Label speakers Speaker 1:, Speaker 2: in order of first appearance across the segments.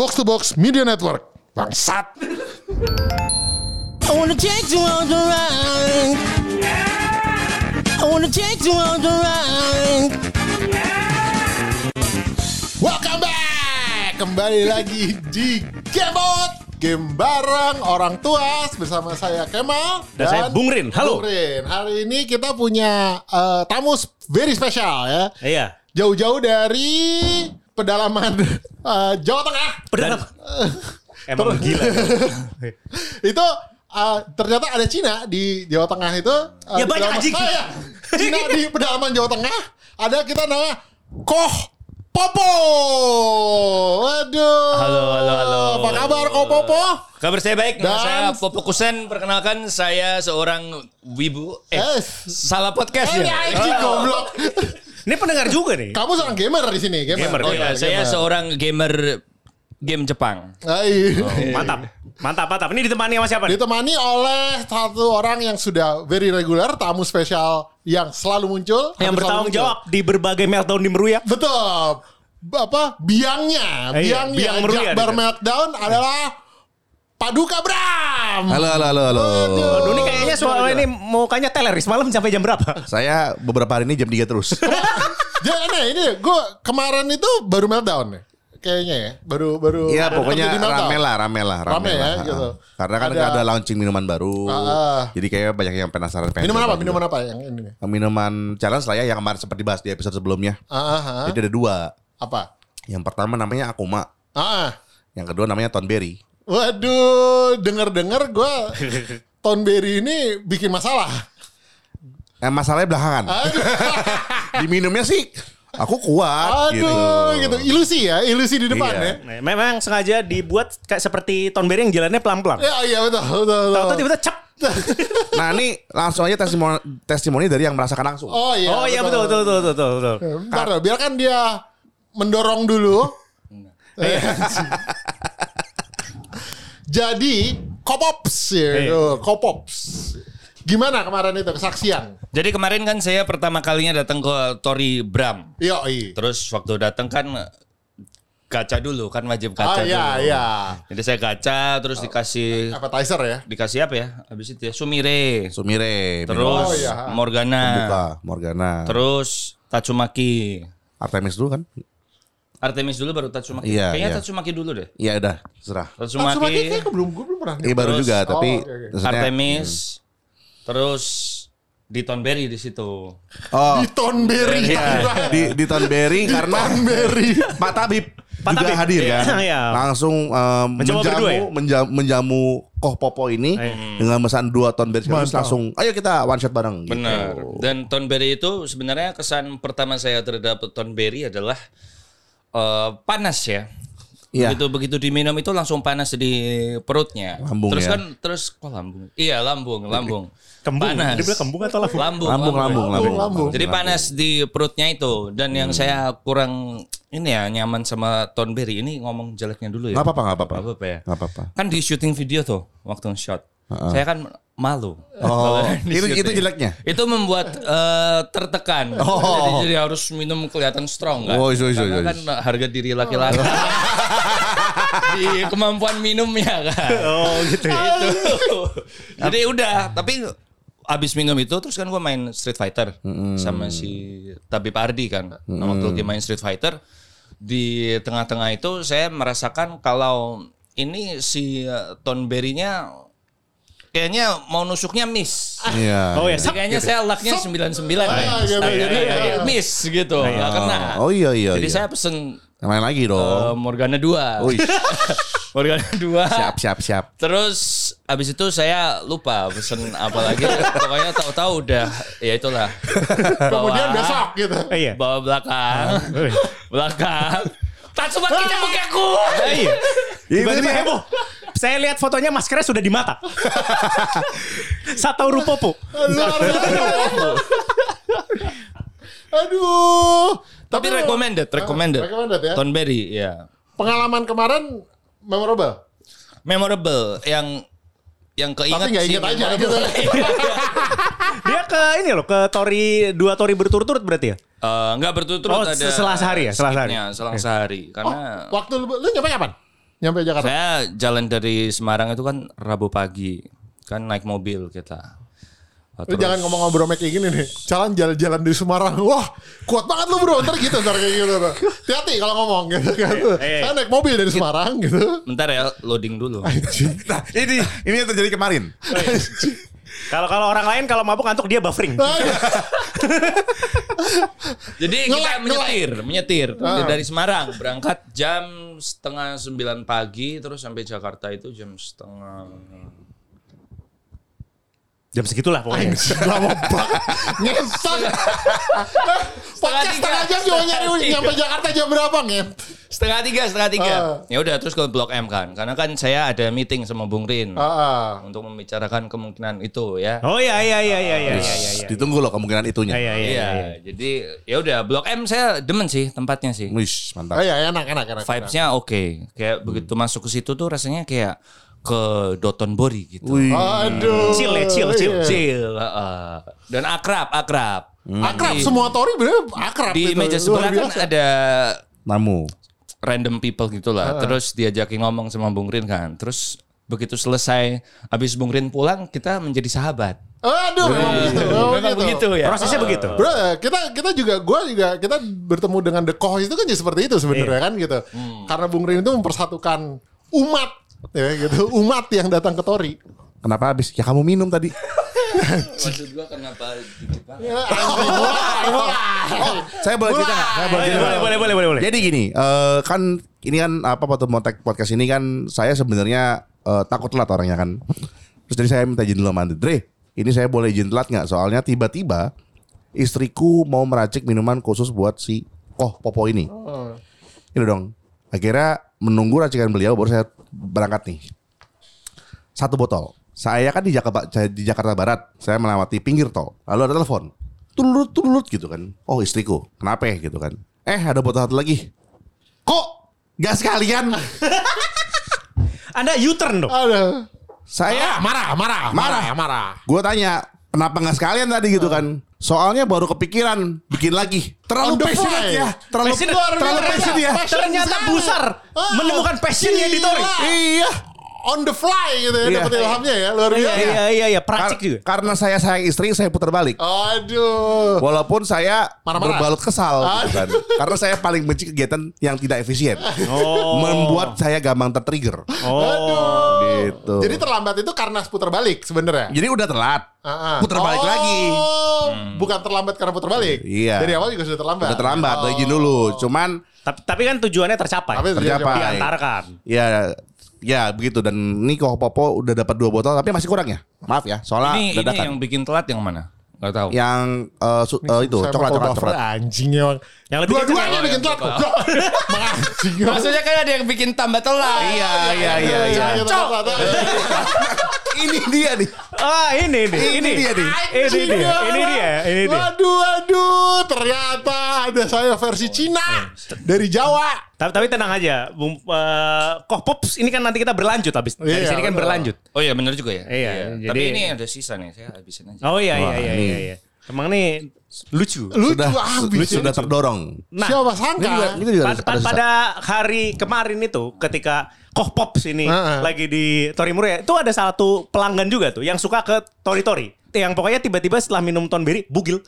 Speaker 1: Box to Box Media Network. Bangsat.
Speaker 2: I wanna take you on the ride. I wanna take you on the ride.
Speaker 1: Welcome back. Kembali lagi di Gamebot. Game bareng orang tua bersama saya Kemal
Speaker 3: Dan saya Bung Rin. Halo.
Speaker 1: Bung Rin. Hari ini kita punya eh, tamu very spesial ya.
Speaker 3: Iya.
Speaker 1: Jauh-jauh dari pedalaman eh, Jawa Tengah.
Speaker 3: Pedalam. Emang gila.
Speaker 1: itu uh, ternyata ada Cina di Jawa Tengah itu. uh,
Speaker 3: Ya, banyak,
Speaker 1: pedalaman-
Speaker 3: anjing.
Speaker 1: Ah, ya. Cina di pedalaman Jawa Tengah ada kita namanya Koh Popo. Waduh.
Speaker 3: Halo, halo, halo.
Speaker 1: Apa kabar Koh Popo?
Speaker 4: Kabar saya baik,
Speaker 1: Dan-
Speaker 4: saya Popo Kusen. Perkenalkan saya seorang wibu. Eh,
Speaker 1: Eh,
Speaker 4: salah podcast
Speaker 1: ini
Speaker 4: ya.
Speaker 1: anjing goblok.
Speaker 3: Ini pendengar juga nih.
Speaker 1: Kamu seorang gamer di sini, gamer.
Speaker 3: Gamer,
Speaker 4: Oh ya, saya seorang gamer game Jepang.
Speaker 1: Hai.
Speaker 3: Mantap. Mantap, mantap. Ini ditemani sama siapa nih?
Speaker 1: Ditemani oleh satu orang yang sudah very regular, tamu spesial yang selalu muncul.
Speaker 3: Yang bertanggung jawab di berbagai meltdown di Meruya.
Speaker 1: Betul. Apa biangnya?
Speaker 3: Eh, iya,
Speaker 1: biangnya
Speaker 3: biang meruya
Speaker 1: Jakbar
Speaker 3: dia.
Speaker 1: Meltdown adalah Paduka Bram.
Speaker 5: Halo, halo, halo, halo.
Speaker 3: Aduh, ini kayaknya soal ini mukanya teleris malam sampai jam berapa?
Speaker 5: Saya beberapa hari ini jam 3 terus.
Speaker 1: Jangan ini gue kemarin itu baru Meltdown nih. Kayaknya ya, baru baru.
Speaker 5: Iya, pokoknya rame lah, rame lah,
Speaker 1: Rame ya,
Speaker 5: lah.
Speaker 1: gitu.
Speaker 5: Karena kan
Speaker 1: Ada-
Speaker 5: ada, launching minuman baru.
Speaker 1: Ah.
Speaker 5: Jadi kayak banyak yang penasaran. pengen
Speaker 1: Minuman apa?
Speaker 5: juga.
Speaker 1: Minuman apa yang ini? nih?
Speaker 5: Minuman challenge lah ya yang kemarin sempat dibahas di episode sebelumnya.
Speaker 1: Ah, ah.
Speaker 5: Jadi ada dua.
Speaker 1: apa?
Speaker 5: Yang pertama namanya Akuma.
Speaker 1: Ah, ah.
Speaker 5: Yang kedua namanya Tonberry.
Speaker 1: Waduh, denger-denger gue Tonberry ini bikin masalah.
Speaker 5: Eh, masalahnya belakangan. Diminumnya sih aku kuat gitu.
Speaker 1: aduh, gitu. Ilusi ya, ilusi di depan
Speaker 5: Iya.
Speaker 1: ya.
Speaker 3: Nah, memang sengaja dibuat kayak seperti Tonberry yang jalannya pelan-pelan.
Speaker 1: Ya, iya betul, betul, betul.
Speaker 3: Tahu-tahu tiba-tiba cep.
Speaker 5: Nah ini langsung aja testimoni, testimoni dari yang merasakan langsung.
Speaker 1: Oh iya.
Speaker 3: oh iya betul betul betul betul betul.
Speaker 1: Bentar, loh, biarkan dia mendorong dulu. Jadi Kopops ya,
Speaker 3: Iya.
Speaker 1: tuh, Kopops. Gimana kemarin itu kesaksian?
Speaker 4: Jadi kemarin kan saya pertama kalinya datang ke Tori Bram.
Speaker 1: Iya.
Speaker 4: Terus waktu datang kan gacha dulu kan wajib
Speaker 1: Ah
Speaker 4: gacha
Speaker 1: iya
Speaker 4: dulu.
Speaker 1: iya.
Speaker 4: Jadi saya gacha terus dikasih
Speaker 1: Appetizer ya.
Speaker 4: dikasih apa ya? Habis itu ya Sumire.
Speaker 5: Sumire,
Speaker 4: Terus
Speaker 1: Oh, iya.
Speaker 4: Morgana.
Speaker 5: Buka, Morgana.
Speaker 4: Terus Tatsumaki.
Speaker 5: Artemis dulu kan?
Speaker 4: Artemis dulu baru Tatsumaki.
Speaker 5: Iya,
Speaker 4: Kayaknya
Speaker 5: iya.
Speaker 4: Tatsumaki dulu deh.
Speaker 5: Iya udah, serah.
Speaker 1: Tatsumaki
Speaker 4: Tatsumaki,
Speaker 1: kayak belum gue belum pernah.
Speaker 5: Ini baru
Speaker 4: Terus-
Speaker 5: juga, tapi
Speaker 1: Oh, oke, oke.
Speaker 5: maksudnya-
Speaker 4: Artemis. Terus di Tonberry di situ.
Speaker 5: Oh,
Speaker 1: Di Tonberry.
Speaker 5: iya. di di Tonberry karena
Speaker 1: Tonberry.
Speaker 5: Pak Tabib
Speaker 3: Pak
Speaker 5: juga
Speaker 3: Tabib,
Speaker 5: hadir
Speaker 3: iya.
Speaker 5: kan.
Speaker 3: Iya.
Speaker 5: Langsung um, menjamu,
Speaker 3: berdua ya?
Speaker 5: menjamu menjamu Koh Popo ini
Speaker 3: Iya.
Speaker 5: dengan pesan dua Tonberry sekaligus
Speaker 1: Mantap.
Speaker 5: langsung ayo kita one shot bareng gitu.
Speaker 4: Benar. Dan Tonberry itu sebenarnya kesan pertama saya terhadap Tonberry adalah eh, panas ya.
Speaker 5: Iya.
Speaker 4: Begitu begitu diminum itu langsung panas di perutnya.
Speaker 5: Lambung
Speaker 4: terus
Speaker 5: ya?
Speaker 4: kan terus kok lambung? Iya lambung, lambung.
Speaker 3: Kembung.
Speaker 4: Panas.
Speaker 3: Dia bilang kembung atau lambung?
Speaker 4: Lambung,
Speaker 5: Lambung, lambung, lambung.
Speaker 1: lambung.
Speaker 4: Jadi panas di perutnya itu dan yang saya kurang ini ya nyaman sama Tonberry ini ngomong jeleknya dulu ya.
Speaker 5: Nggak apa-apa, nggak apa-apa.
Speaker 4: Nggak apa-apa ya.
Speaker 5: Apa-apa.
Speaker 4: Kan di syuting video tuh waktu shot. Saya kan malu.
Speaker 5: Oh, itu itu jeleknya.
Speaker 4: Itu membuat eh, tertekan.
Speaker 5: Oh.
Speaker 4: Jadi, jadi harus minum kelihatan strong kan.
Speaker 5: Oh, iya, iya,
Speaker 4: Karena kan harga diri laki-laki. di kemampuan minumnya kan.
Speaker 3: Oh gitu ya.
Speaker 4: Itu. jadi udah, tapi abis minum itu terus kan gue main Street Fighter sama si Tabib Ardi kan. Nah, waktu lagi main Street Fighter di tengah-tengah itu saya merasakan kalau ini si Tonberry-nya kayaknya mau nusuknya miss.
Speaker 5: Iya.
Speaker 3: Oh ya,
Speaker 4: Jadi kayaknya saya lucknya 99 ya.
Speaker 1: Ah, gitu,
Speaker 4: Jadi kayak
Speaker 1: iya.
Speaker 4: miss gitu, nggak kena.
Speaker 5: Oh iya iya.
Speaker 4: Jadi
Speaker 5: iya.
Speaker 4: saya pesen
Speaker 5: main lagi
Speaker 4: eh,
Speaker 5: dong.
Speaker 4: Morgana 2.
Speaker 5: Wih,
Speaker 4: Morgana 2.
Speaker 5: siap siap siap.
Speaker 4: Terus abis itu saya lupa pesen apa lagi. Pokoknya tahu-tahu udah ya itulah.
Speaker 1: Kemudian besok gitu.
Speaker 3: Eh, iya.
Speaker 4: Bawa belakang. belakang. Tatsumaki tembak aku.
Speaker 3: Iya.
Speaker 5: Itu
Speaker 3: Tiba-tiba heboh. Saya lihat fotonya maskernya sudah di mata. Satoru Popo.
Speaker 1: Luar biasa. Aduh.
Speaker 4: Tapi recommended, recommended.
Speaker 1: recommended ya.
Speaker 4: Tonberry, ya.
Speaker 1: Pengalaman kemarin memorable.
Speaker 4: Memorable yang yang keinget
Speaker 1: Tapi
Speaker 4: sih
Speaker 1: inget aja
Speaker 4: memang-
Speaker 1: gitu.
Speaker 3: Dia ke ini loh, ke Tori dua Tori berturut-turut berarti ya?
Speaker 4: Eh, nggak berturut-turut
Speaker 3: Oh,
Speaker 4: ada
Speaker 3: setelah sehari ya? Setelah sehari.
Speaker 4: selang sehari. Karena
Speaker 1: Waktu lu, lu nyampe kapan? Nyampe Jakarta.
Speaker 4: Saya jalan dari Semarang itu kan Rabu pagi. Kan naik mobil kita.
Speaker 1: Lu jangan ngomong ngobrol kayak gini nih. Jalan jalan-jalan di Semarang. Wah, kuat banget lu bro. Ntar gitu, ntar kayak gitu. Hati-hati kalau ngomong gitu kan.
Speaker 3: Eh, eh.
Speaker 1: Saya naik mobil dari Semarang gitu.
Speaker 4: Bentar ya, loading dulu.
Speaker 5: Nah, ini ini yang terjadi kemarin.
Speaker 3: Kalau kalau orang lain kalau mabuk ngantuk dia buffering.
Speaker 4: Jadi kita menyetir, menyetir
Speaker 1: Ah.
Speaker 4: dari Semarang berangkat jam setengah sembilan pagi terus sampai Jakarta itu jam setengah
Speaker 3: Jam segitulah pokoknya.
Speaker 1: Lama banget. Ngesot. Podcast setengah jam cuma nyari nyampe Jakarta jam berapa nget?
Speaker 4: setengah tiga setengah tiga.
Speaker 1: Ah.
Speaker 4: Ya udah terus ke Blok M kan, karena kan saya ada meeting sama Bung Rin
Speaker 1: Ah, ah.
Speaker 4: untuk membicarakan kemungkinan itu ya.
Speaker 3: Oh iya iya iya iya iya iya iya.
Speaker 5: Ditunggu loh kemungkinan itunya.
Speaker 3: Iya iya iya.
Speaker 4: Iya,
Speaker 3: iya.
Speaker 4: jadi ya udah Blok M saya demen sih tempatnya sih.
Speaker 5: Wish,
Speaker 1: Oh
Speaker 5: mantap.
Speaker 1: iya enak enak enak.
Speaker 4: Vibes-nya oke. Kayak begitu masuk ke situ tuh rasanya kayak ke Dotonbori gitu.
Speaker 5: Wih.
Speaker 1: Aduh.
Speaker 3: Chill ya, chill, chill,
Speaker 1: Iya.
Speaker 4: Chill, heeh. dan akrab, akrab.
Speaker 1: Akrab
Speaker 4: Di-
Speaker 1: semua Tori bener akrab
Speaker 4: Di
Speaker 1: gitu.
Speaker 4: meja sebelah kan
Speaker 1: biasa.
Speaker 4: ada
Speaker 5: Namu.
Speaker 4: random people gitulah. Terus diajakin ngomong sama Bung Rin kan. Terus begitu selesai, habis Bung Rin pulang, kita menjadi sahabat.
Speaker 1: Aduh, memang begitu. memang
Speaker 4: Memang begitu ya.
Speaker 3: Prosesnya begitu.
Speaker 1: Bro, kita kita juga gue juga kita bertemu dengan The Koh itu kan ya seperti itu sebenarnya kan gitu. Karena Bung Rin itu mempersatukan umat ya gitu, umat yang datang ke Tori.
Speaker 5: Kenapa habis? Ya kamu minum tadi.
Speaker 4: Maksud gua kenapa banget?
Speaker 1: Ya.
Speaker 5: Saya boleh cerita nggak? Saya boleh
Speaker 3: Boleh
Speaker 5: cerita
Speaker 3: boleh boleh boleh boleh. boleh.
Speaker 5: Jadi gini, eh, kan ini kan apa waktu tag podcast ini kan saya sebenarnya eh, takut telat orangnya kan. Terus jadi saya minta izin dulu sama Andre. Dre, ini saya boleh izin telat nggak? Soalnya tiba-tiba istriku mau meracik minuman khusus buat si oh Popo ini. Ini dong. Akhirnya menunggu racikan beliau baru saya berangkat nih. Satu botol. Saya kan di Jakarta di Jakarta Barat. Saya melewati pinggir tol. Lalu ada telepon. Tulut tulut gitu kan. Oh istriku. Kenapa ya gitu kan. Eh ada botol satu lagi. Kok gak sekalian?
Speaker 3: Anda U-turn dong.
Speaker 1: Ada.
Speaker 5: Saya
Speaker 1: Marah, marah, marah,
Speaker 5: Marah.
Speaker 1: marah.
Speaker 5: gue tanya kenapa nggak sekalian tadi gitu kan? Soalnya baru kepikiran bikin lagi. Terlalu passionate
Speaker 1: fly.
Speaker 5: ya. Terlalu
Speaker 3: Passionate.
Speaker 5: terlalu passionate ya.
Speaker 3: Ternyata. Busar
Speaker 1: Ah,
Speaker 3: menemukan passionnya di Tori.
Speaker 5: Iya.
Speaker 1: On the fly gitu ya,
Speaker 5: Iya.
Speaker 1: dapat ilhamnya ya, luar
Speaker 3: Iya
Speaker 1: biasa.
Speaker 3: iya iya iya,
Speaker 5: Kar-
Speaker 3: praktik juga.
Speaker 5: karena saya sayang istri, saya putar balik.
Speaker 1: Aduh.
Speaker 5: Walaupun saya
Speaker 1: Marah-marah.
Speaker 5: berbalut kesal gitu kan. Karena saya paling benci kegiatan yang tidak efisien.
Speaker 3: Oh.
Speaker 5: Membuat saya gampang tertrigger.
Speaker 3: Oh.
Speaker 5: Gitu.
Speaker 1: Jadi terlambat itu karena putar balik sebenarnya.
Speaker 5: Jadi udah telat.
Speaker 1: Ah.
Speaker 5: Putar balik
Speaker 1: Oh,
Speaker 5: lagi.
Speaker 1: Bukan terlambat karena putar balik.
Speaker 5: Iya.
Speaker 1: Dari awal juga sudah terlambat.
Speaker 5: Udah terlambat,
Speaker 1: Oh.
Speaker 5: izin dulu. Cuman
Speaker 3: Tapi, tapi kan tujuannya tercapai.
Speaker 1: Tapi
Speaker 5: Tercapai.
Speaker 3: Diantarkan.
Speaker 5: ya ya begitu dan ini kok Popo udah dapat dua botol tapi masih kurang ya. Maaf ya. Soalnya
Speaker 4: Ini ini
Speaker 5: dadakan.
Speaker 4: yang bikin telat yang mana? Gak tahu.
Speaker 5: yang eh, su- eh, itu coklat coklat coklat.
Speaker 1: Anjing emang.
Speaker 3: Yang lebih
Speaker 1: Dua-duanya bikin telat. Anjing.
Speaker 4: Maksudnya kan ada yang bikin tambah telat.
Speaker 5: Iya iya iya iya.
Speaker 1: Cok.
Speaker 5: ini dia nih.
Speaker 3: Ah ini nih,
Speaker 5: Ini
Speaker 3: ini
Speaker 5: dia nih.
Speaker 3: Ini dia, ini dia, ini dia.
Speaker 1: Waduh, waduh. Ternyata ada saya versi Cina. Dari Jawa.
Speaker 3: Tapi, tapi tenang aja, Bung eh, Koh Pops ini kan nanti kita berlanjut habis dari
Speaker 1: Iya,
Speaker 3: sini kan
Speaker 1: betul.
Speaker 3: berlanjut.
Speaker 4: Oh iya benar juga ya.
Speaker 3: Iya,
Speaker 4: Tapi
Speaker 3: jadi-
Speaker 4: ini ada sisa nih, saya habisin aja.
Speaker 3: Oh iya iya
Speaker 5: Wah,
Speaker 3: iya
Speaker 5: ini.
Speaker 3: iya. iya. Emang nih lucu.
Speaker 1: Lucu
Speaker 5: Sudah
Speaker 1: abis. ya.
Speaker 5: sudah terdorong.
Speaker 3: Nah,
Speaker 1: Siapa
Speaker 5: Ini
Speaker 1: sangka?
Speaker 5: juga, ini juga
Speaker 3: Pa-
Speaker 5: ada-
Speaker 3: pada hari kemarin itu ketika Koh Pops ini
Speaker 1: Heeh.
Speaker 3: lagi di Torimuru ya, itu ada satu pelanggan juga tuh yang suka ke Tori Tori. Yang pokoknya tiba-tiba setelah minum Tonberry bugil.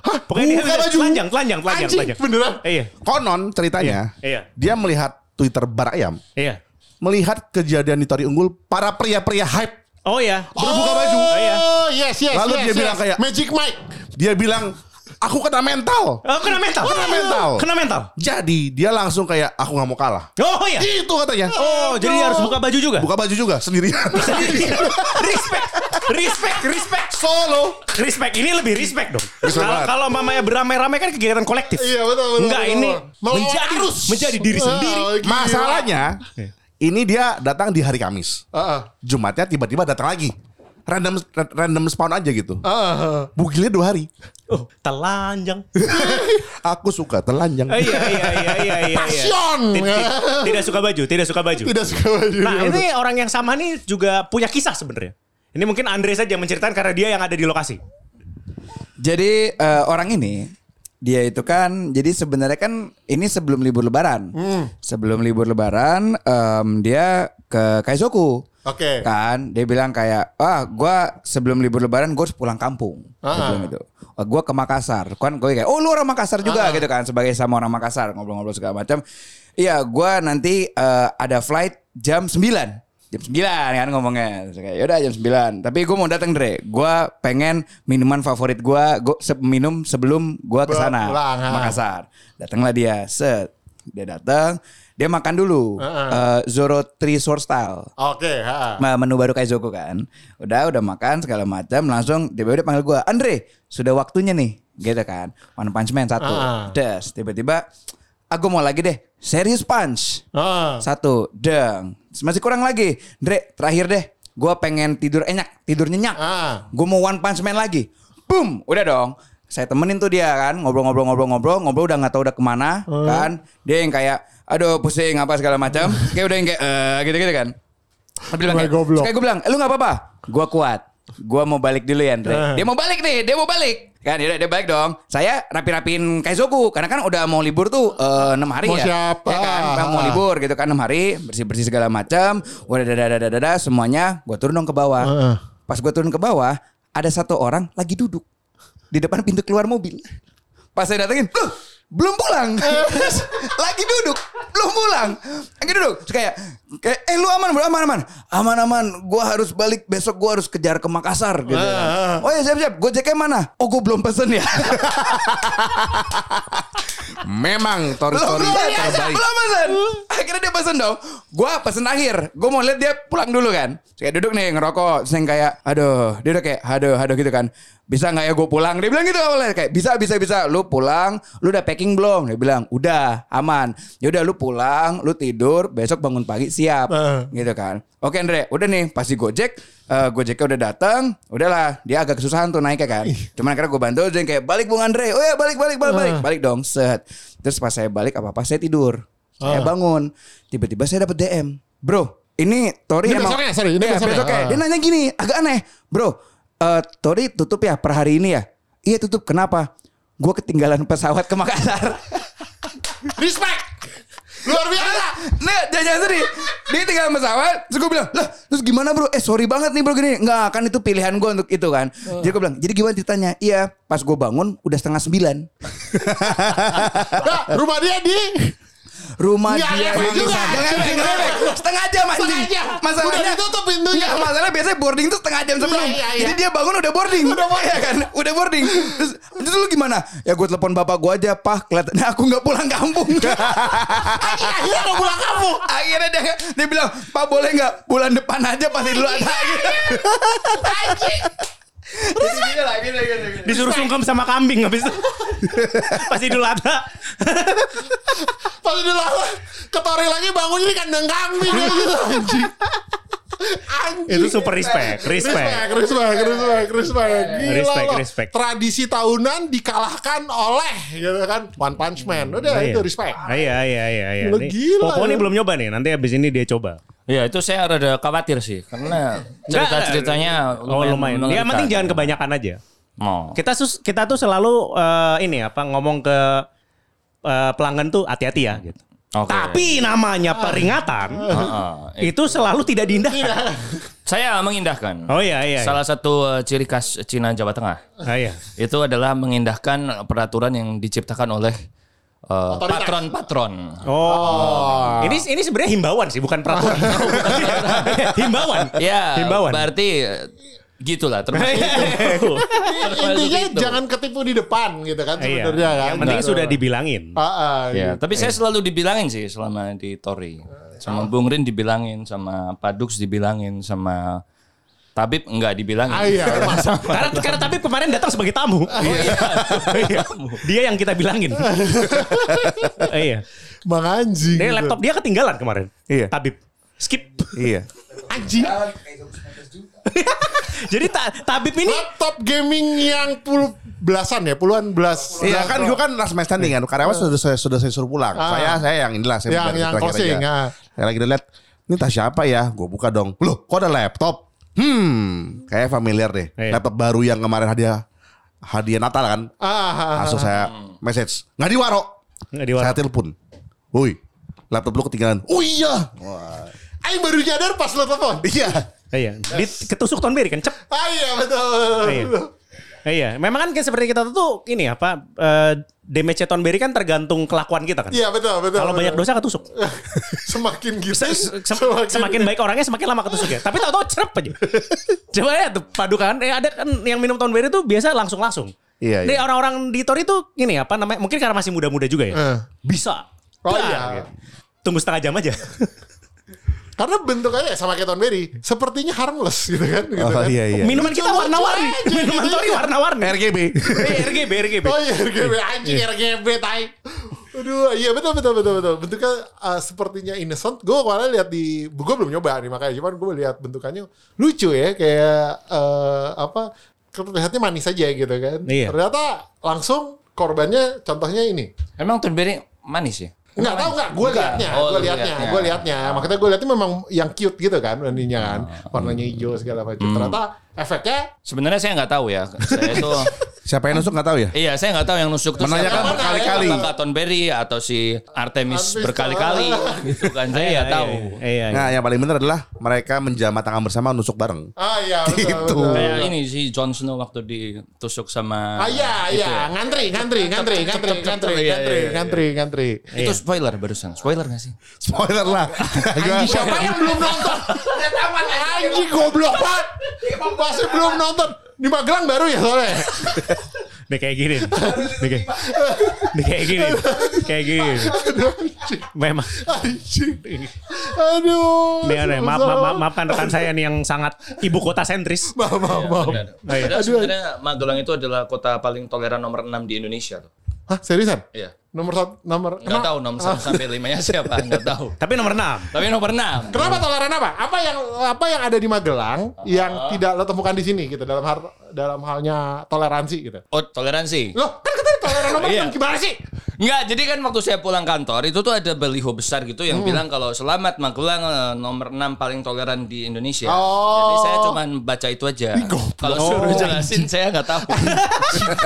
Speaker 3: Pokoknya
Speaker 1: buka
Speaker 3: dia
Speaker 1: baju?
Speaker 3: telanjang, telanjang, telanjang,
Speaker 1: Anjing,
Speaker 3: telanjang.
Speaker 1: beneran?
Speaker 3: Iya,
Speaker 5: Konon ceritanya
Speaker 3: Iya, iya.
Speaker 5: dia melihat Twitter Bar Ayam
Speaker 3: iya.
Speaker 5: melihat kejadian di Tori Unggul para pria-pria hype
Speaker 3: Oh iya.
Speaker 5: berbuka baju.
Speaker 3: Oh, iya.
Speaker 1: yes, yes,
Speaker 5: Lalu
Speaker 1: yes,
Speaker 5: dia bilang
Speaker 1: yes.
Speaker 5: kayak-
Speaker 1: Magic Mike.
Speaker 5: Dia bilang aku kena mental.
Speaker 3: Oh, kena mental.
Speaker 5: Kena mental.
Speaker 3: Kena mental.
Speaker 5: Jadi dia langsung kayak aku nggak mau kalah.
Speaker 3: Oh iya.
Speaker 5: Itu katanya.
Speaker 3: Oh, jadi dia harus buka baju juga.
Speaker 5: Buka baju juga sendirian.
Speaker 3: respect, respect, respect.
Speaker 5: Solo.
Speaker 3: Respect ini lebih respect dong. Kalau mamanya beramai-ramai kan kegiatan kolektif.
Speaker 1: Iya, betul, betul,
Speaker 3: Enggak
Speaker 1: betul,
Speaker 3: ini
Speaker 1: betul.
Speaker 3: Menjadi menjadi diri
Speaker 1: Wah,
Speaker 3: sendiri.
Speaker 5: Masalahnya ini dia datang di hari Kamis.
Speaker 1: Ah, ah.
Speaker 5: Jumatnya tiba-tiba datang lagi. Random random spawn aja gitu.
Speaker 1: Ah, ah.
Speaker 5: Bugilnya dua hari.
Speaker 3: Oh, telanjang.
Speaker 5: Aku suka telanjang.
Speaker 3: Oh, iya iya iya iya iya.
Speaker 1: Passion.
Speaker 3: Tidak, tidak suka baju, tidak suka baju.
Speaker 1: Tidak suka baju.
Speaker 3: Nah,
Speaker 1: Iya,
Speaker 3: ini orang yang sama nih juga punya kisah sebenarnya. Ini mungkin Andre saja yang menceritakan karena dia yang ada di lokasi.
Speaker 6: Jadi eh, orang ini dia itu kan jadi sebenarnya kan ini sebelum libur lebaran. Sebelum libur lebaran em, dia ke Kaizoku.
Speaker 1: Oke.
Speaker 6: Kan dia bilang kayak, "Ah, gua sebelum libur lebaran gue harus pulang kampung." Dia
Speaker 1: Ah.
Speaker 6: bilang gitu. Oh, gua ke Makassar. Kan gue kayak, "Oh, lu orang Makassar juga." gitu kan sebagai sama orang Makassar ngobrol-ngobrol segala macam. Iya, gua nanti eh, ada flight jam 9 jam 9 kan ngomongnya kayak yaudah jam 9 tapi gue mau datang Dre gue pengen minuman favorit gue gue minum sebelum gue ke sana
Speaker 1: Pulang, ha.
Speaker 6: Makassar datanglah dia set dia datang dia makan dulu eh, Zoro Three Sword Style
Speaker 1: Oke, ha.
Speaker 6: Ma- menu baru Kaizoku kan udah udah makan segala macam langsung tiba-tiba panggil gue Andre sudah waktunya nih gitu kan One Punch Man satu
Speaker 1: Ah.
Speaker 6: des tiba-tiba aku mau lagi deh serius punch
Speaker 1: Ah.
Speaker 6: satu, deng. Masih kurang lagi. Dre, terakhir deh. Gue pengen tidur enak, tidur nyenyak.
Speaker 1: Ah.
Speaker 6: Gue mau one punch man lagi. Boom, udah dong. Saya temenin tuh dia kan, ngobrol-ngobrol-ngobrol-ngobrol, ngobrol udah nggak tahu udah ke mana, kan? Dia yang kayak, aduh pusing apa segala macam, kayak udah yang kayak, eh gitu-gitu kan. Tapi bilang kayak,
Speaker 1: goblok.
Speaker 6: kayak gue bilang, "Eh, lu nggak apa-apa, gue kuat, gue mau balik dulu ya Andre. Dia mau balik nih, dia mau balik. Kan, yaudah dia balik dong. Saya rapi-rapin Kaizoku, karena kan udah mau libur tuh eh, enam hari
Speaker 1: Mau
Speaker 6: ya.
Speaker 1: siapa?
Speaker 6: Ya kan, Bang, mau libur gitu kan enam hari bersih bersih segala macam udah dada dada dada semuanya gue turun dong ke bawah
Speaker 1: Heeh.
Speaker 6: pas gue turun ke bawah ada satu orang lagi duduk di depan pintu keluar mobil pas saya datengin "Loh, belum pulang. Lagi duduk. Belum pulang. Lagi duduk. Terus kayak kayak eh lu aman bro? Aman aman. Aman aman. Gue harus balik. Besok gue harus kejar ke Makassar gitu kan. oh ya siap siap. Gojeknya mana? Oh gue belum pesen ya
Speaker 5: Memang Tori
Speaker 6: belum ya,
Speaker 5: terbaik.
Speaker 6: belum pesen akhirnya dia pesen dong. Gue pesen akhir. Gue mau lihat dia pulang dulu kan. Terus kayak duduk nih ngerokok. Terus yang kayak aduh. Dia udah kayak aduh aduh gitu kan. Bisa nggak ya gue pulang? Dia bilang gitu awalnya. Kayak bisa bisa bisa. Lu pulang lu udah packing belum? Dia bilang udah aman. Ya udah lu pulang lu tidur besok bangun pagi siap.
Speaker 1: Eh.
Speaker 6: gitu kan. Oke Andre. Udah nih pasti gojek eh, gojeknya udah datang udahlah dia agak kesusahan tuh naiknya kan. Cuman akhirnya gue bantu dan kayak balik bung Andre. Oh ya balik balik balik balik. Balik dong set. Terus pas saya balik apa apa saya tidur. Saya bangun tiba-tiba saya dapat DM bro ini Tori
Speaker 1: Ini
Speaker 6: emang
Speaker 1: besoknya, sorry, ini
Speaker 6: Iya,
Speaker 1: besoknya.
Speaker 6: besoknya.
Speaker 1: Ah.
Speaker 6: dia nanya gini agak aneh bro eh, Tori tutup ya per hari ini ya? Iya tutup. Kenapa? Gue ketinggalan pesawat ke Makassar.
Speaker 1: Respect. Luar biasa.
Speaker 6: Nah, jangan sedih. Dia tinggal pesawat, terus gue bilang, lah, terus gimana bro? Eh sorry banget nih bro gini. Enggak, kan itu pilihan gue untuk itu kan. Jadi gue bilang, jadi gimana ceritanya? Iya, pas gue bangun udah setengah sembilan.
Speaker 1: Nah, rumah dia di
Speaker 6: Rumah
Speaker 1: Nggak
Speaker 6: dia di
Speaker 1: juga.
Speaker 6: Jangan efek. Setengah jam anjing.
Speaker 1: Setengah jam.
Speaker 6: Masalahnya
Speaker 1: Udah ditutup pintunya.
Speaker 6: Nggak, masalahnya biasanya boarding tuh setengah jam sebelum.
Speaker 1: Iya, iya, iya.
Speaker 6: Jadi dia bangun udah boarding. Udah boarding. kan? Udah boarding. Terus, terus lu gimana? Ya gue telepon bapak gue aja, Pak. Kelihatannya aku nggak pulang kampung.
Speaker 1: akhirnya mau pulang kamu.
Speaker 6: Akhirnya dia, dia bilang, Pak boleh nggak bulan depan aja pasti dulu ada. Terus gini lah, gini, gini, gini.
Speaker 3: Disuruh sungkem sama kambing habis itu. Pas Idul Adha.
Speaker 1: Pas udah lama ketori lagi bangunnya di kandang kambing ya gitu anjing. Anjing.
Speaker 3: Itu super respect, respect.
Speaker 1: Respect, respect, respect. Gila
Speaker 3: Respect,
Speaker 1: loh.
Speaker 3: respect.
Speaker 1: Tradisi tahunan dikalahkan oleh gitu kan One Punch Man. Udah
Speaker 3: Iya.
Speaker 1: itu respect.
Speaker 3: Ah, Iya, iya, iya. iya.
Speaker 1: Gila, ya.
Speaker 3: ini belum nyoba nih. Nanti habis ini dia coba.
Speaker 4: Ya itu saya rada khawatir sih karena cerita-ceritanya
Speaker 3: Oh lumayan. Ya, penting jangan kebanyakan aja.
Speaker 4: Oh.
Speaker 3: Kita sus, kita tuh selalu eh, ini apa ngomong ke eh, pelanggan tuh hati-hati ya gitu.
Speaker 4: Oke.
Speaker 3: Tapi namanya peringatan
Speaker 4: Heeh.
Speaker 3: itu selalu tidak diindahkan.
Speaker 4: Saya mengindahkan.
Speaker 3: Oh iya iya.
Speaker 4: Salah satu uh, ciri khas Cina Jawa Tengah
Speaker 3: Ah, iya.
Speaker 4: itu adalah mengindahkan peraturan yang diciptakan oleh uh,
Speaker 1: Otoritas.
Speaker 4: patron-patron.
Speaker 3: Oh. Ini ini sebenarnya himbauan sih, bukan peraturan. himbauan.
Speaker 4: Ya,
Speaker 3: Himbauan.
Speaker 4: berarti uh, gitulah termasuk itu.
Speaker 1: Intinya
Speaker 4: itu.
Speaker 1: jangan ketipu di depan gitu kan
Speaker 3: Iya.
Speaker 1: sebenarnya kan.
Speaker 3: Yang penting sudah dibilangin.
Speaker 1: Ah, ah,
Speaker 4: Ya,
Speaker 1: gitu.
Speaker 4: tapi saya selalu dibilangin sih selama di Tori. Sama Bung Rin dibilangin, sama Padux dibilangin, sama Tabib enggak dibilangin.
Speaker 1: Ah, iya.
Speaker 3: karena karena tapi kemarin datang sebagai tamu. Iya. Dia yang kita bilangin. iya.
Speaker 1: Bang anjing.
Speaker 3: Dia
Speaker 1: gitu.
Speaker 3: laptop dia ketinggalan kemarin.
Speaker 6: Iya.
Speaker 3: Tabib. Skip.
Speaker 6: Iya.
Speaker 1: Anjing.
Speaker 3: Jadi ta tabib ini
Speaker 1: Laptop gaming yang puluh belasan ya, puluhan belas.
Speaker 5: Iya kan gue kan last man standing kan Karyawan sudah saya sudah saya suruh pulang
Speaker 1: Ah.
Speaker 5: Saya saya yang inilah saya
Speaker 1: Yang- yang closing,
Speaker 5: aja.
Speaker 1: ah.
Speaker 5: Saya lagi lihat Ini tas siapa ya Gue buka dong Loh kok ada laptop Hmm Kayak familiar deh
Speaker 3: Iya.
Speaker 5: Laptop baru yang kemarin hadiah hadiah Natal kan.
Speaker 1: Ah, ah, ah.
Speaker 5: Langsung saya message. Nggak di waro.
Speaker 3: Nggak di waro.
Speaker 5: Saya telepon. Woi, laptop lu ketinggalan. Oh iya.
Speaker 1: Aing baru nyadar pas lo telepon.
Speaker 5: Iya.
Speaker 3: Iya, di, ketusuk Tonberry kan cep.
Speaker 1: Ah iya betul.
Speaker 3: Iya. Iya, memang kan kayak seperti kita tuh ini apa eh damage Tonberry kan tergantung kelakuan kita kan.
Speaker 1: Iya betul betul.
Speaker 3: Kalau banyak dosa ketusuk.
Speaker 1: semakin gitu.
Speaker 3: Sem- semakin baik orangnya semakin lama ketusuk ya. Tapi tau-tau cerep aja. Coba ya tuh padukan. Eh, ada kan yang minum Tonberry tuh biasa langsung-langsung.
Speaker 5: Iya,
Speaker 3: Nih
Speaker 5: iya.
Speaker 3: orang-orang di Tori tuh ini apa namanya? Mungkin karena masih muda-muda juga ya.
Speaker 1: Eh.
Speaker 3: Bisa.
Speaker 1: Oh, iya.
Speaker 3: gitu. Tunggu setengah jam aja.
Speaker 1: Karena bentukannya sama kayak Tonberry, sepertinya harmless gitu kan. Gitu
Speaker 5: Oh
Speaker 1: kan.
Speaker 5: iya iya.
Speaker 3: Minuman kita warna-warni. Minuman
Speaker 1: gitu
Speaker 3: Tori
Speaker 1: ya.
Speaker 3: warna-warni.
Speaker 5: RGB.
Speaker 3: Eh, RGB, RGB.
Speaker 1: Oh iya RGB anjing RGB tai. Aduh, iya betul betul betul betul. Bentuknya uh, sepertinya innocent. Gue kemarin lihat di, gue belum nyoba nih makanya. Cuman gue lihat bentukannya lucu ya, kayak eh, apa? Terlihatnya manis aja gitu kan.
Speaker 3: Iya.
Speaker 1: Ternyata langsung korbannya contohnya ini.
Speaker 4: Emang Tonberry manis ya?
Speaker 1: Enggak tahu enggak, gue liatnya,
Speaker 4: Oh,
Speaker 1: gue liatnya,
Speaker 4: liatnya.
Speaker 1: gue liatnya. Makanya gue liatnya memang yang cute gitu kan, warnanya kan, warnanya hijau segala macam. Ternyata efeknya
Speaker 4: Sebenarnya saya nggak tahu ya. Saya itu
Speaker 5: Siapa yang nusuk nggak tahu ya?
Speaker 4: Iya, saya nggak tahu yang nusuk tuh
Speaker 5: Menanyakan berkali-kali.
Speaker 4: Apakah Tonberry atau si Artemis, berkali-kali gitu kan. Saya nggak tahu.
Speaker 3: Iya, iya.
Speaker 5: Nah, yang paling benar adalah mereka menjamah tangan bersama nusuk bareng.
Speaker 1: ah iya betul,
Speaker 5: Gitu.
Speaker 1: betul.
Speaker 4: Kayak ini si Jon Snow waktu ditusuk sama
Speaker 1: Ah iya
Speaker 4: itu
Speaker 1: iya,
Speaker 4: ya.
Speaker 1: ngantri ngantri ngantri ngantri ngantri
Speaker 4: Iya,
Speaker 1: ngantri
Speaker 4: iya, iya.
Speaker 1: ngantri ngantri.
Speaker 4: Itu spoiler barusan. Spoiler gak sih?
Speaker 5: Spoiler lah. Gua-
Speaker 1: Siapa yang belum nonton? Anjing goblok banget. Masih belum nonton. Di Magelang baru ya soalnya.
Speaker 3: Nih kayak gini. Nih kayak, nih kayak gini. Kayak gini. Memang.
Speaker 1: Aduh.
Speaker 3: Nih aneh. Maaf, maaf, maaf, maafkan rekan saya nih yang sangat ibu kota sentris.
Speaker 1: Maaf, maaf, maaf.
Speaker 4: Benar.
Speaker 3: iya.
Speaker 4: Padahal sebenarnya Magelang itu adalah kota paling toleran nomor 6 di Indonesia tuh.
Speaker 1: Hah, seriusan?
Speaker 4: Iya.
Speaker 1: Nomor satu, nomor
Speaker 4: Nggak tahu nomor 1 sampai 5-nya siapa, nggak tahu.
Speaker 3: Tapi nomor 6.
Speaker 4: Tapi nomor 6.
Speaker 1: Kenapa toleran apa? Apa yang apa yang ada di Magelang yang tidak lo temukan di sini gitu dalam hal dalam halnya toleransi gitu.
Speaker 4: Oh, toleransi.
Speaker 1: Loh, kan katanya toleran nomor
Speaker 4: Iya.
Speaker 1: enam. gimana sih?
Speaker 4: Enggak, jadi kan waktu saya pulang kantor itu tuh ada baliho besar gitu
Speaker 1: Hmm.
Speaker 4: yang bilang kalau selamat Magelang eh, nomor 6 paling toleran di Indonesia.
Speaker 1: Oh.
Speaker 4: Jadi saya cuma baca itu aja. Kalau suruh jelasin saya nggak tahu.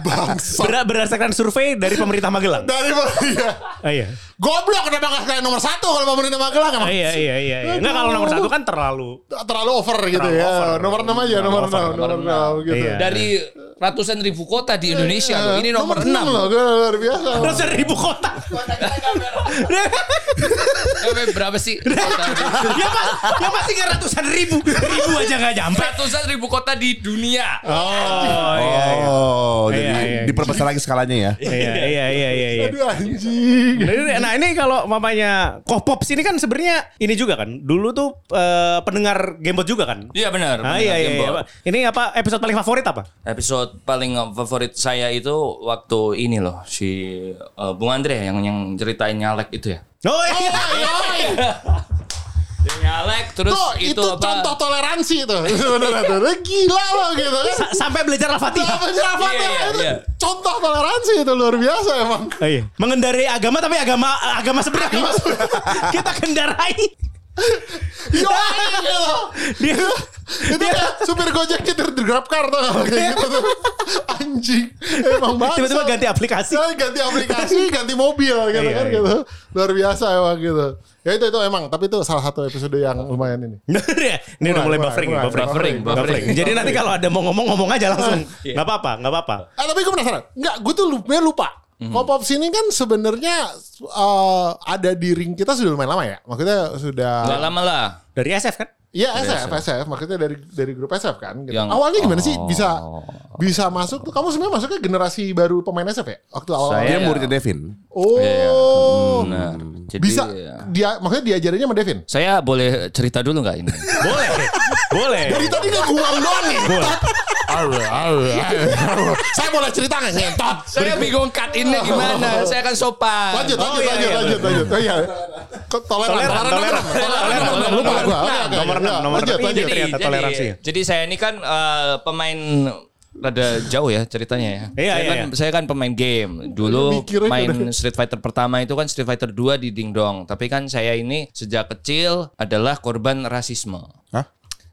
Speaker 1: Bangsa.
Speaker 3: Ber- berdasarkan survei dari pemerintah Magelang.
Speaker 1: Dari iya.
Speaker 3: Ah, iya.
Speaker 1: Goblok kenapa nggak sekalian nomor satu kalau pemerintah Magelang emang?
Speaker 3: Ah, iya, iya, iya. iya. Enggak kalau nomor satu kan terlalu.
Speaker 1: Terlalu over gitu
Speaker 3: Terlalu
Speaker 1: ya.
Speaker 3: over.
Speaker 1: Nomor enam aja,
Speaker 3: Terlalu
Speaker 1: nomor
Speaker 3: over,
Speaker 1: enam,
Speaker 4: nomor
Speaker 1: nomor enam gitu.
Speaker 3: Iya.
Speaker 4: Dari ratusan ribu kota di Indonesia loh. Ini nomor 6.
Speaker 1: enam loh, gue luar biasa.
Speaker 3: Terus seribu kota.
Speaker 4: Eh, berapa sih?
Speaker 3: Ya, mas, ya pasti nggak ratusan ribu. Ribu aja nggak nyampe.
Speaker 4: Ratusan ribu kota di dunia.
Speaker 3: Oh, iya, iya.
Speaker 5: Oh,
Speaker 3: Iya,
Speaker 5: jadi
Speaker 3: iya.
Speaker 5: diperbesar lagi skalanya ya.
Speaker 3: Iya, iya, iya, iya, iya.
Speaker 1: Aduh anjing.
Speaker 3: Nah ini kalau mamanya Kohpops ini kan sebenarnya ini juga kan. Dulu tuh eh, pendengar Gamebot juga kan.
Speaker 4: Iya benar.
Speaker 3: Ah iya iya. Iya. Ini apa episode paling favorit apa?
Speaker 4: Episode paling favorit saya itu waktu ini loh si eh, Bung Andre yang yang ceritain nyalek itu ya.
Speaker 3: Oh iya.
Speaker 4: Dia nyalek terus
Speaker 1: Tuh,
Speaker 4: itu,
Speaker 1: itu,
Speaker 4: apa?
Speaker 1: contoh toleransi tuh. Gila loh gitu kan.
Speaker 3: Sa- Sampai belajar Al-Fatihah.
Speaker 1: Sih apa
Speaker 4: Iya,
Speaker 1: tuh?
Speaker 4: iya,
Speaker 1: Itu
Speaker 4: iya.
Speaker 1: Contoh toleransi itu luar biasa emang.
Speaker 3: Oh, iya. Mengendarai agama tapi agama agama seberang. Kita kendarai.
Speaker 1: Yo.
Speaker 3: Dia
Speaker 1: Itu kayak supir Gojek nyetir di Grab Car tuh kayak gitu tuh. Anjing. Emang banget.
Speaker 3: tiba-tiba ganti aplikasi.
Speaker 1: ganti aplikasi, ganti mobil gitu
Speaker 3: Iya,
Speaker 1: kan
Speaker 3: iya.
Speaker 1: gitu. Luar biasa emang gitu. Ya itu itu emang, tapi itu salah satu episode yang lumayan ini.
Speaker 3: Bener ya? Ini udah mulai buffering,
Speaker 1: mulai,
Speaker 3: buffering,
Speaker 4: buffering,
Speaker 3: buffering.
Speaker 4: buffering.
Speaker 3: Jadi nanti kalau ada mau ngomong ngomong aja langsung. Gak apa-apa, gak apa-apa.
Speaker 1: Eh tapi gue penasaran. Enggak, gue tuh lupa, lupa.
Speaker 3: Mhm.
Speaker 1: Pop-up sini kan sebenarnya eh, ada di ring kita sudah lumayan lama ya. Maksudnya sudah
Speaker 4: Nggak lama lah.
Speaker 3: Dari SF kan?
Speaker 1: Iya SF, SF, maksudnya dari dari grup SF kan. Gitu.
Speaker 4: Yang-
Speaker 1: Awalnya gimana sih
Speaker 4: oh.
Speaker 1: bisa bisa masuk tuh? Kamu sebenarnya masuknya generasi baru pemain SF ya? Waktu awal.
Speaker 4: Saya-
Speaker 5: Dia
Speaker 4: Iya.
Speaker 5: muridnya Devin.
Speaker 1: Oh,
Speaker 4: Nah, jadi
Speaker 1: bisa dia maksudnya diajarinnya sama Devin.
Speaker 4: Saya boleh cerita dulu nggak ini?
Speaker 3: Boleh. Boleh.
Speaker 1: Dari tadi dia guam doang nih. Saya boleh cerita nggak ngentot?
Speaker 4: saya bingung cut ini gimana. Saya kan sopan.
Speaker 1: Lanjut,
Speaker 3: Oh,
Speaker 1: lanjut,
Speaker 3: iya,
Speaker 1: lanjut,
Speaker 3: iya,
Speaker 1: lanjut, lanjut. Oh iya. Toleran,
Speaker 3: Toleran,
Speaker 1: toleran,
Speaker 3: toleran,
Speaker 1: lupa oke,
Speaker 3: Nomor enam, nomor
Speaker 1: Lanjut,
Speaker 3: enam.
Speaker 1: lanjut.
Speaker 3: Jadi- ternyata toleransi.
Speaker 4: Jadi saya ini kan eh, pemain rada jauh ya ceritanya ya.
Speaker 3: Iya,
Speaker 4: saya,
Speaker 3: iya,
Speaker 4: kan,
Speaker 3: iya.
Speaker 4: saya kan pemain game. Dulu main
Speaker 1: udah-
Speaker 4: Street Fighter pertama itu kan Street Fighter 2 di Ding Dong. Tapi kan saya ini sejak kecil adalah korban rasisme.
Speaker 5: Hah?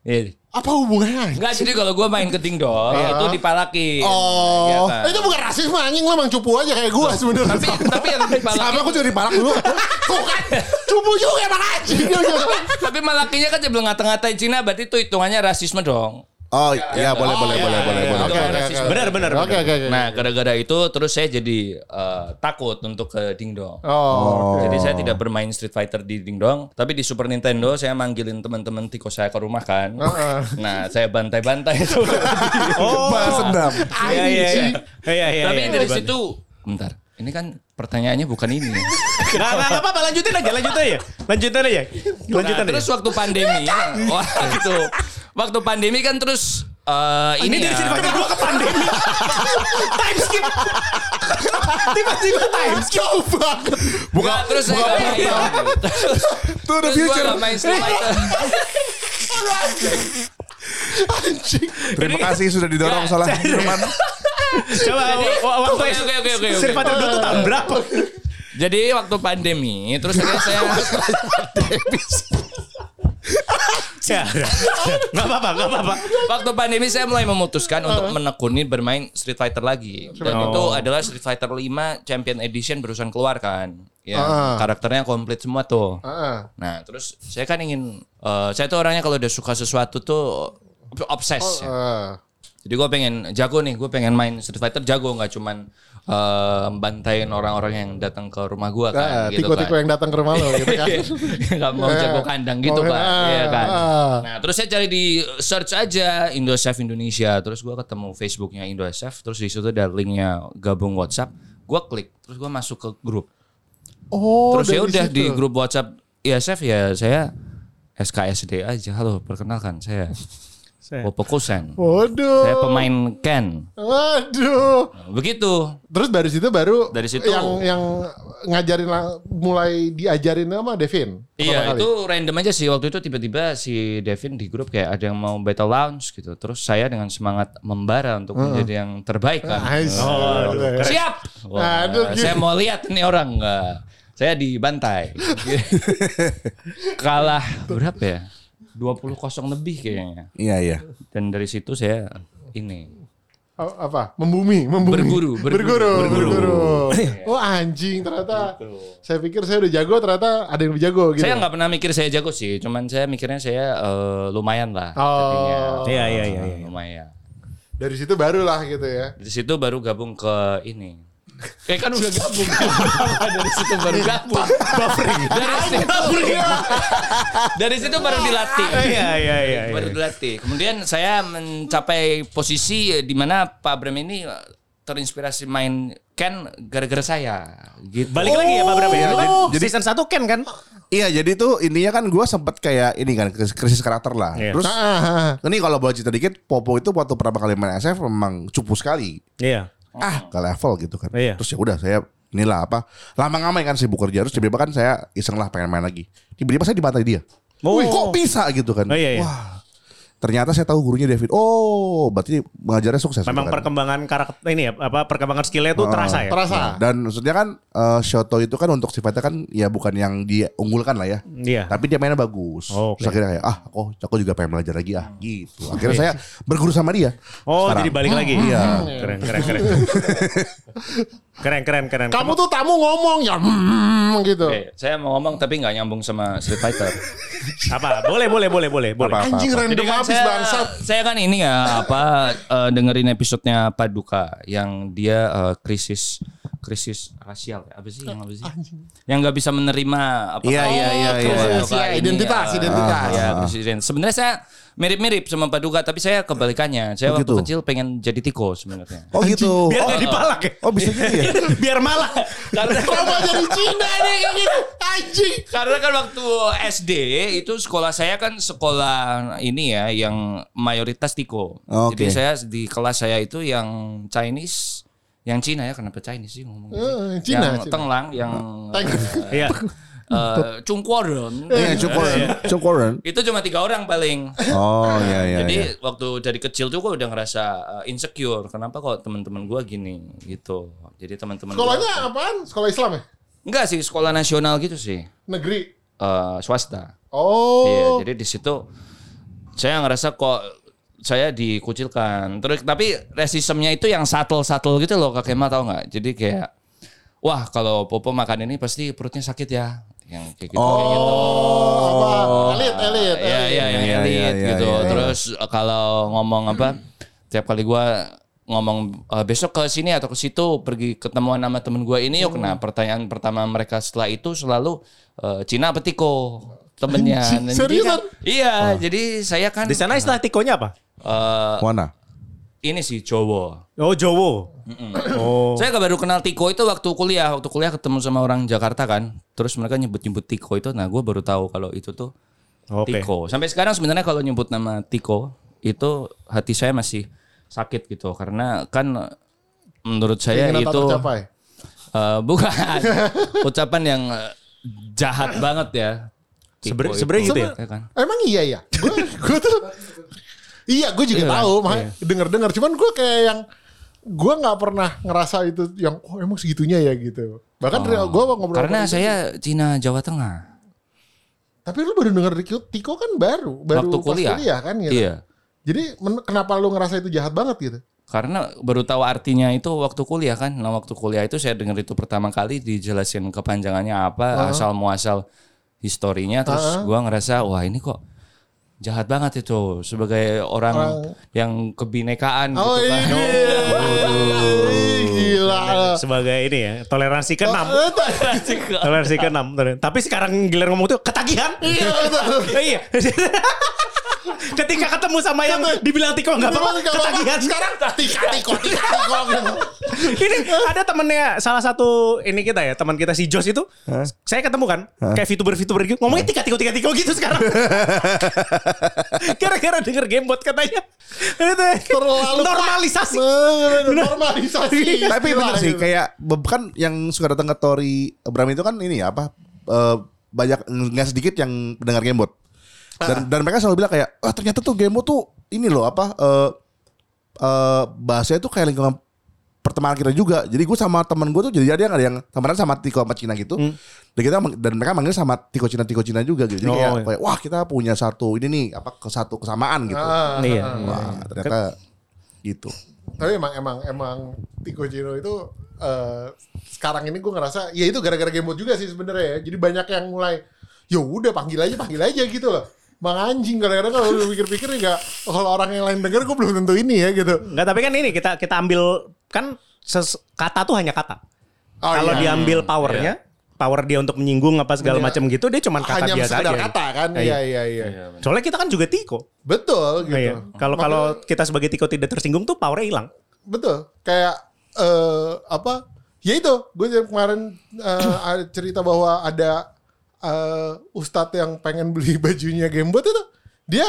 Speaker 4: Iya.
Speaker 1: Apa hubungannya?
Speaker 4: Enggak jadi kalau gue main ke dingdong itu dipalakin.
Speaker 1: Oh,
Speaker 4: Iya kan?
Speaker 1: itu bukan rasisme anjing lo emang cupu aja kayak gua sebenarnya.
Speaker 4: Tapi tapi yang dipalakin
Speaker 5: Sama aku juga dipalak dulu.
Speaker 1: Tuh kan, cupu juga emang anjing.
Speaker 4: tapi malakinya kan sebelum ngata-ngatain Cina berarti itu hitungannya rasisme dong.
Speaker 5: Oh iya boleh boleh boleh boleh
Speaker 4: iya.
Speaker 5: boleh.
Speaker 4: Oke, oke, oke.
Speaker 3: Benar, benar,
Speaker 1: Oke,
Speaker 3: benar.
Speaker 1: oke, oke.
Speaker 4: Nah, gara-gara itu terus saya jadi eh, takut untuk ke Dingdong.
Speaker 1: Oh,
Speaker 4: Jadi saya tidak bermain Street Fighter di Dingdong, tapi di Super Nintendo saya manggilin teman-teman tiko saya ke rumah kan. Nah, saya bantai-bantai itu.
Speaker 3: Oh.
Speaker 5: Balas dendam.
Speaker 3: Iya, iya, iya. Iya, iya.
Speaker 4: tapi
Speaker 3: iya,
Speaker 4: dari
Speaker 3: iya.
Speaker 4: situ, bentar. Ini kan pertanyaannya bukan ini.
Speaker 3: Nggak, nggak, nggak apa-apa, lanjutin aja, lanjutin aja. Lanjutin aja. Lanjutin
Speaker 4: Nah, terus
Speaker 3: aja.
Speaker 4: waktu pandemi, wah gitu. Waktu pandemi kan terus eh, ini,
Speaker 3: Ini dari
Speaker 4: ya.
Speaker 3: 2 ke pandemi. time skip. Tiba-tiba time skip.
Speaker 1: jauh banget.
Speaker 4: Buka, terus saya main. Terus,
Speaker 5: Tuh
Speaker 4: gua
Speaker 5: future.
Speaker 4: main Street Fighter.
Speaker 1: Anjing.
Speaker 5: Terima kasih sudah didorong salah teman.
Speaker 3: Coba wa- waktu
Speaker 4: Oke, oke, oke, oke, oke.
Speaker 3: Street Fighter 2 tuh tahun berapa?
Speaker 4: Jadi waktu pandemi, terus akhirnya saya
Speaker 3: Ya, nggak apa-apa, nggak apa-apa.
Speaker 4: waktu pandemi saya mulai memutuskan untuk menekuni bermain Street Fighter lagi. Dan
Speaker 3: Oh.
Speaker 4: itu adalah Street Fighter 5 Champion Edition barusan keluar kan. Ya,
Speaker 1: Ah.
Speaker 4: karakternya komplit semua tuh.
Speaker 1: Heeh.
Speaker 4: Nah, terus saya kan ingin eh, saya tuh orangnya kalau udah suka sesuatu tuh obses. ya.
Speaker 1: Heeh.
Speaker 4: Jadi gue pengen jago nih, gue pengen main Street Fighter jago nggak cuman eh, bantayin orang-orang yang datang ke rumah gue kan,
Speaker 1: Nah,
Speaker 4: gitu
Speaker 1: Tiko-tiko
Speaker 4: kan.
Speaker 1: yang datang ke rumah lo gitu kan.
Speaker 4: nggak mau jago kandang gitu
Speaker 1: ah,
Speaker 4: Iya kan.
Speaker 1: ah.
Speaker 4: Nah terus saya cari di search aja Indosef Indonesia, terus gue ketemu Facebooknya Indosef, terus di situ ada linknya gabung WhatsApp, gue klik, terus gue masuk ke grup,
Speaker 1: Oh,
Speaker 4: terus ya udah di grup WhatsApp ISF ya saya SKSD aja, halo perkenalkan saya Popo Kusen,
Speaker 1: Waduh.
Speaker 4: saya pemain Ken,
Speaker 1: Waduh.
Speaker 4: begitu.
Speaker 1: Terus dari situ baru
Speaker 4: Dari situ-
Speaker 1: yang yang ngajarin lah- mulai diajarin sama Devin.
Speaker 4: Iya
Speaker 1: kali.
Speaker 4: itu random aja sih waktu itu tiba-tiba si Devin di grup kayak ada yang mau battle lounge gitu terus saya dengan semangat membara untuk menjadi yang terbaik kan
Speaker 1: Nice.
Speaker 3: Oh,
Speaker 1: Aduh.
Speaker 4: siap Wah,
Speaker 1: Aduh,
Speaker 4: saya mau lihat nih orang nggak saya dibantai kalah berapa ya 20 kosong lebih kayaknya
Speaker 5: Iya iya.
Speaker 4: dan dari situ saya ini
Speaker 1: apa? Membumi, membumi.
Speaker 4: Berguru, berguru,
Speaker 1: berguru, berguru. Oh anjing ternyata. Saya pikir saya udah jago ternyata ada yang lebih jago gitu.
Speaker 4: saya nggak pernah mikir saya jago sih cuman saya mikirnya saya eh, lumayan lah
Speaker 1: Oh.
Speaker 3: Iya, iya, iya, iya.
Speaker 4: lumayan
Speaker 1: Dari situ barulah gitu ya.
Speaker 4: Dari situ baru gabung ke ini. Kayak kan udah gabung. dari situ baru gabung. Buffering. Dari situ, dari situ baru dilatih.
Speaker 3: Iya, iya, iya. iya.
Speaker 4: Baru dilatih. Kemudian saya mencapai posisi di mana Pak Bram ini terinspirasi main Ken gara-gara saya. Gitu.
Speaker 3: Balik lagi ya Pak Bram ya. Kan
Speaker 5: Jadi-
Speaker 3: season 1 Ken kan?
Speaker 5: Iya jadi tuh intinya kan gue sempet kayak ini kan krisis, krisis karakter lah.
Speaker 3: Iya.
Speaker 5: Terus
Speaker 1: Ah,
Speaker 5: ini kalau boleh cerita dikit, Popo itu waktu pertama kali main SF memang cupu sekali.
Speaker 3: Iya.
Speaker 5: Ah ke level gitu kan.
Speaker 3: Iya.
Speaker 5: Terus ya udah saya inilah apa lama ngamai kan sibuk kerja terus tiba-tiba kan saya iseng lah pengen main lagi. Tiba-tiba saya dibantai dia.
Speaker 3: Oh.
Speaker 5: Wih kok bisa gitu kan.
Speaker 3: Oh, iya, iya.
Speaker 5: Wah ternyata saya tahu gurunya David. Oh berarti mengajarnya sukses.
Speaker 3: Memang
Speaker 5: gitu kan.
Speaker 3: perkembangan karakter ini ya apa perkembangan skillnya
Speaker 5: Oh.
Speaker 3: tuh terasa ya.
Speaker 1: terasa.
Speaker 5: Dan maksudnya kan eh, Shoto itu kan untuk sifatnya kan ya bukan yang diunggulkan lah ya.
Speaker 3: Iya.
Speaker 5: Tapi dia mainnya bagus.
Speaker 3: Oh, oke.
Speaker 5: Terus akhirnya kayak ah aku aku juga pengen belajar lagi ah gitu. Akhirnya saya berguru sama dia.
Speaker 3: Oh,
Speaker 5: sekarang.
Speaker 3: jadi balik lagi.
Speaker 5: Iya.
Speaker 3: Keren, keren, keren. keren, keren, keren.
Speaker 1: Kamu tuh tamu ngomong ya hmm, gitu.
Speaker 4: Oke, saya mau ngomong tapi nggak nyambung sama Street Fighter.
Speaker 3: apa? Boleh, boleh, boleh, boleh, boleh.
Speaker 5: Apa, apa,
Speaker 1: Anjing
Speaker 5: apa.
Speaker 1: random
Speaker 4: kan
Speaker 1: habis
Speaker 4: saya,
Speaker 1: bangsat.
Speaker 4: saya kan ini ya apa eh, dengerin episodenya Paduka yang dia eh, krisis krisis rasial ya apa sih yang apa sih yang nggak bisa menerima apa
Speaker 5: Iya, iya, iya,
Speaker 4: apa-
Speaker 5: iya.
Speaker 1: ya,
Speaker 4: ini,
Speaker 1: identitas,
Speaker 4: eh,
Speaker 1: identitas.
Speaker 4: ya krisis sebenarnya saya mirip-mirip sama Paduka tapi saya kebalikannya saya
Speaker 5: Oh,
Speaker 4: waktu
Speaker 5: gitu.
Speaker 4: kecil pengen jadi tiko sebenarnya
Speaker 5: Oh gitu.
Speaker 3: Biar
Speaker 5: Oh,
Speaker 3: nggak dipalak ya.
Speaker 5: oh bisa gitu ya.
Speaker 3: Biar malah.
Speaker 4: karena
Speaker 1: Kenapa jadi Cina nih kayak gitu? Anjing.
Speaker 4: Karena kan waktu SD itu sekolah saya kan sekolah ini ya yang mayoritas tiko.
Speaker 5: Oke.
Speaker 4: Jadi saya di kelas saya itu yang Chinese, yang Cina ya kenapa Chinese sih ngomong?
Speaker 1: Eh, Cina,
Speaker 4: yang
Speaker 1: Cina.
Speaker 4: Tenglang, yang
Speaker 3: Iya.
Speaker 4: Uh, Chungkworen.
Speaker 5: Iya cukuran. Cukuran.
Speaker 4: Itu cuma tiga orang paling.
Speaker 5: Oh iya iya.
Speaker 4: Jadi
Speaker 5: iya.
Speaker 4: waktu dari kecil tuh gue udah ngerasa uh, insecure. Kenapa kok teman-teman gue gini gitu. Jadi teman-teman gua-
Speaker 1: Sekolahnya apaan? Sekolah Islam ya?
Speaker 4: enggak sih sekolah nasional gitu sih.
Speaker 1: Negeri.
Speaker 4: Uh, swasta.
Speaker 1: Oh.
Speaker 4: Iya, jadi di situ saya ngerasa kok saya dikucilkan. Terus tapi rasismnya itu yang subtle-subtle gitu loh Kak Kemal tahu nggak? Jadi kayak wah kalau Popo makan ini pasti perutnya sakit ya. Yang kayak gitu. kayak gitu.
Speaker 1: apa elit elit
Speaker 4: Iya iya yang
Speaker 5: Iya,
Speaker 4: elit
Speaker 5: iya, iya,
Speaker 4: gitu.
Speaker 5: iya, iya.
Speaker 4: Terus eh, kalau ngomong apa? Tiap kali gua ngomong "Eh, besok ke sini atau ke situ pergi ketemuan sama temen gua ini yuk. Nah pertanyaan pertama mereka setelah itu selalu eh, Cina apa Tiko temennya. Jadi
Speaker 1: seriusan?
Speaker 4: kan- iya jadi saya kan
Speaker 3: Di sana istilah tikonya apa?
Speaker 4: eh,
Speaker 5: Mana?
Speaker 4: Ini sih Jowo.
Speaker 3: Oh Jowo. Oh.
Speaker 4: Saya baru kenal Tiko itu waktu kuliah. Waktu kuliah ketemu sama orang Jakarta kan. Terus mereka nyebut-nyebut Tiko itu. Nah gue baru tahu kalau itu tuh
Speaker 3: Oke.
Speaker 4: Tiko. Sampai sekarang sebenarnya kalau nyebut nama Tiko itu hati saya masih sakit gitu karena kan menurut saya
Speaker 1: Keinginan
Speaker 4: itu eh, bukan ucapan yang eh, jahat banget ya.
Speaker 3: Sebenarnya gitu ya?
Speaker 4: Ya kan?
Speaker 1: Emang iya ya? Gue tuh Iya, gue juga
Speaker 3: Iya,
Speaker 1: tahu,
Speaker 3: iya.
Speaker 1: makanya denger-dengar. Cuman gue kayak yang gue nggak pernah ngerasa itu yang oh emang segitunya ya gitu. Bahkan gue ngobrol
Speaker 4: Oh. Karena saya Cina Jawa Tengah.
Speaker 1: Tapi lu baru denger Tiko, Tiko kan baru, baru
Speaker 4: Waktu
Speaker 1: pas
Speaker 4: kuliah.
Speaker 1: kan gitu.
Speaker 4: Iya.
Speaker 1: Jadi men- kenapa lu ngerasa itu jahat banget gitu?
Speaker 4: Karena baru tahu artinya itu waktu kuliah kan. Nah waktu kuliah itu saya dengar itu pertama kali dijelasin kepanjangannya apa, asal muasal historinya. Terus gua ngerasa wah ini kok jahat banget itu sebagai orang, yang kebinekaan
Speaker 1: Oh
Speaker 4: gitu kan.
Speaker 1: iya. Ih, Gila.
Speaker 3: Sebagai ini ya, toleransi keenam.
Speaker 1: Eh, tak-
Speaker 3: Toleransi keenam. Toler- Tapi sekarang giliran ngomong tuh ketagihan.
Speaker 1: Iya.
Speaker 3: Iya. Ketika ketemu sama yang dibilang Tiko nggak apa-apa, ketagihan.
Speaker 1: Sekarang tika tiko tika tiko.
Speaker 3: ini ada temennya salah satu ini kita ya teman kita si Jos itu. Saya ketemu kan kayak VTuber VTuber gitu. Ngomongnya tiga tiga tiga tiga gitu sekarang. Gara-gara denger gamebot katanya. Itu
Speaker 1: Terlalu
Speaker 3: normalisasi.
Speaker 1: Normalisasi.
Speaker 5: Tapi
Speaker 1: Istilah
Speaker 5: sih kayak kan yang suka datang ke Tori Bram itu kan ini ya apa eh, banyak nggak sedikit yang pendengar gamebot. Dan dan mereka selalu bilang kayak ah ternyata tuh gamebot tuh ini loh apa eh eh bahasanya tuh kayak lingkungan pertemanan kita juga. Jadi gue sama temen gue tuh jadi ada yang ada yang temenan sama Tiko sama Cina gitu. Dan kita dan mereka manggil sama Tiko Cina Tiko Cina juga gitu. Jadi
Speaker 3: Oh,
Speaker 5: kayak,
Speaker 3: iya.
Speaker 5: kayak, wah kita punya satu ini nih apa ke satu kesamaan gitu.
Speaker 1: Ah,
Speaker 3: iya
Speaker 5: Wah ternyata gitu.
Speaker 1: Tapi emang emang emang Tiko Cino itu eh, sekarang ini gue ngerasa ya itu gara-gara game mode juga sih sebenarnya ya. Jadi banyak yang mulai ya udah panggil aja panggil aja gitu loh. Mang anjing kadang-kadang kalau lu pikir-pikir ya kalau orang yang lain denger gue belum tentu ini ya gitu.
Speaker 3: Enggak tapi kan ini kita kita ambil kan ses- kata tuh hanya kata
Speaker 1: Oh,
Speaker 3: kalau
Speaker 1: iya.
Speaker 3: diambil powernya power dia untuk menyinggung apa segala
Speaker 1: Iya.
Speaker 3: macam gitu dia cuman kata
Speaker 1: Hanya
Speaker 3: biasa
Speaker 1: sekedar
Speaker 3: aja
Speaker 1: kata kan.
Speaker 3: Iya.
Speaker 1: Iya iya iya.
Speaker 3: soalnya kita kan juga Tiko
Speaker 1: Betul gitu.
Speaker 3: Iya. Kalau kalau kita sebagai Tiko tidak tersinggung tuh powernya hilang.
Speaker 1: Betul. Kayak eh apa? Ya itu, gue kemarin eh, ada cerita bahwa ada eh, ustadz yang pengen beli bajunya Gamebot itu, dia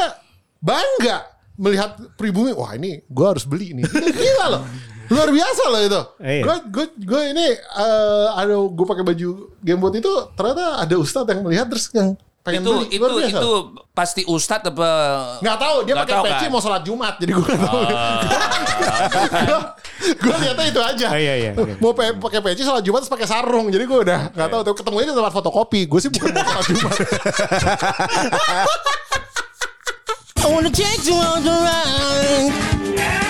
Speaker 1: bangga melihat pribumi. Wah ini gue harus beli ini. Gila loh. Luar biasa loh itu. Gue gue gue ini eh, ada gue pakai baju Gamebot itu ternyata ada ustadz yang melihat terus yang pengen
Speaker 4: itu
Speaker 1: beli.
Speaker 4: itu
Speaker 1: Luar biasa.
Speaker 4: itu pasti ustadz apa
Speaker 1: Nggak tahu dia pakai
Speaker 4: tahu
Speaker 1: peci
Speaker 4: kan?
Speaker 1: mau sholat Jumat jadi gue nggak tahu. gue lihatnya itu aja.
Speaker 3: Oh, iya, iya, iya.
Speaker 1: Mau pe- pakai peci sholat Jumat terus pakai sarung jadi gue udah nggak tahu tuh ketemunya di tempat fotokopi. Gue sih bukan mau sholat Jumat.
Speaker 2: I wanna take you on the ride.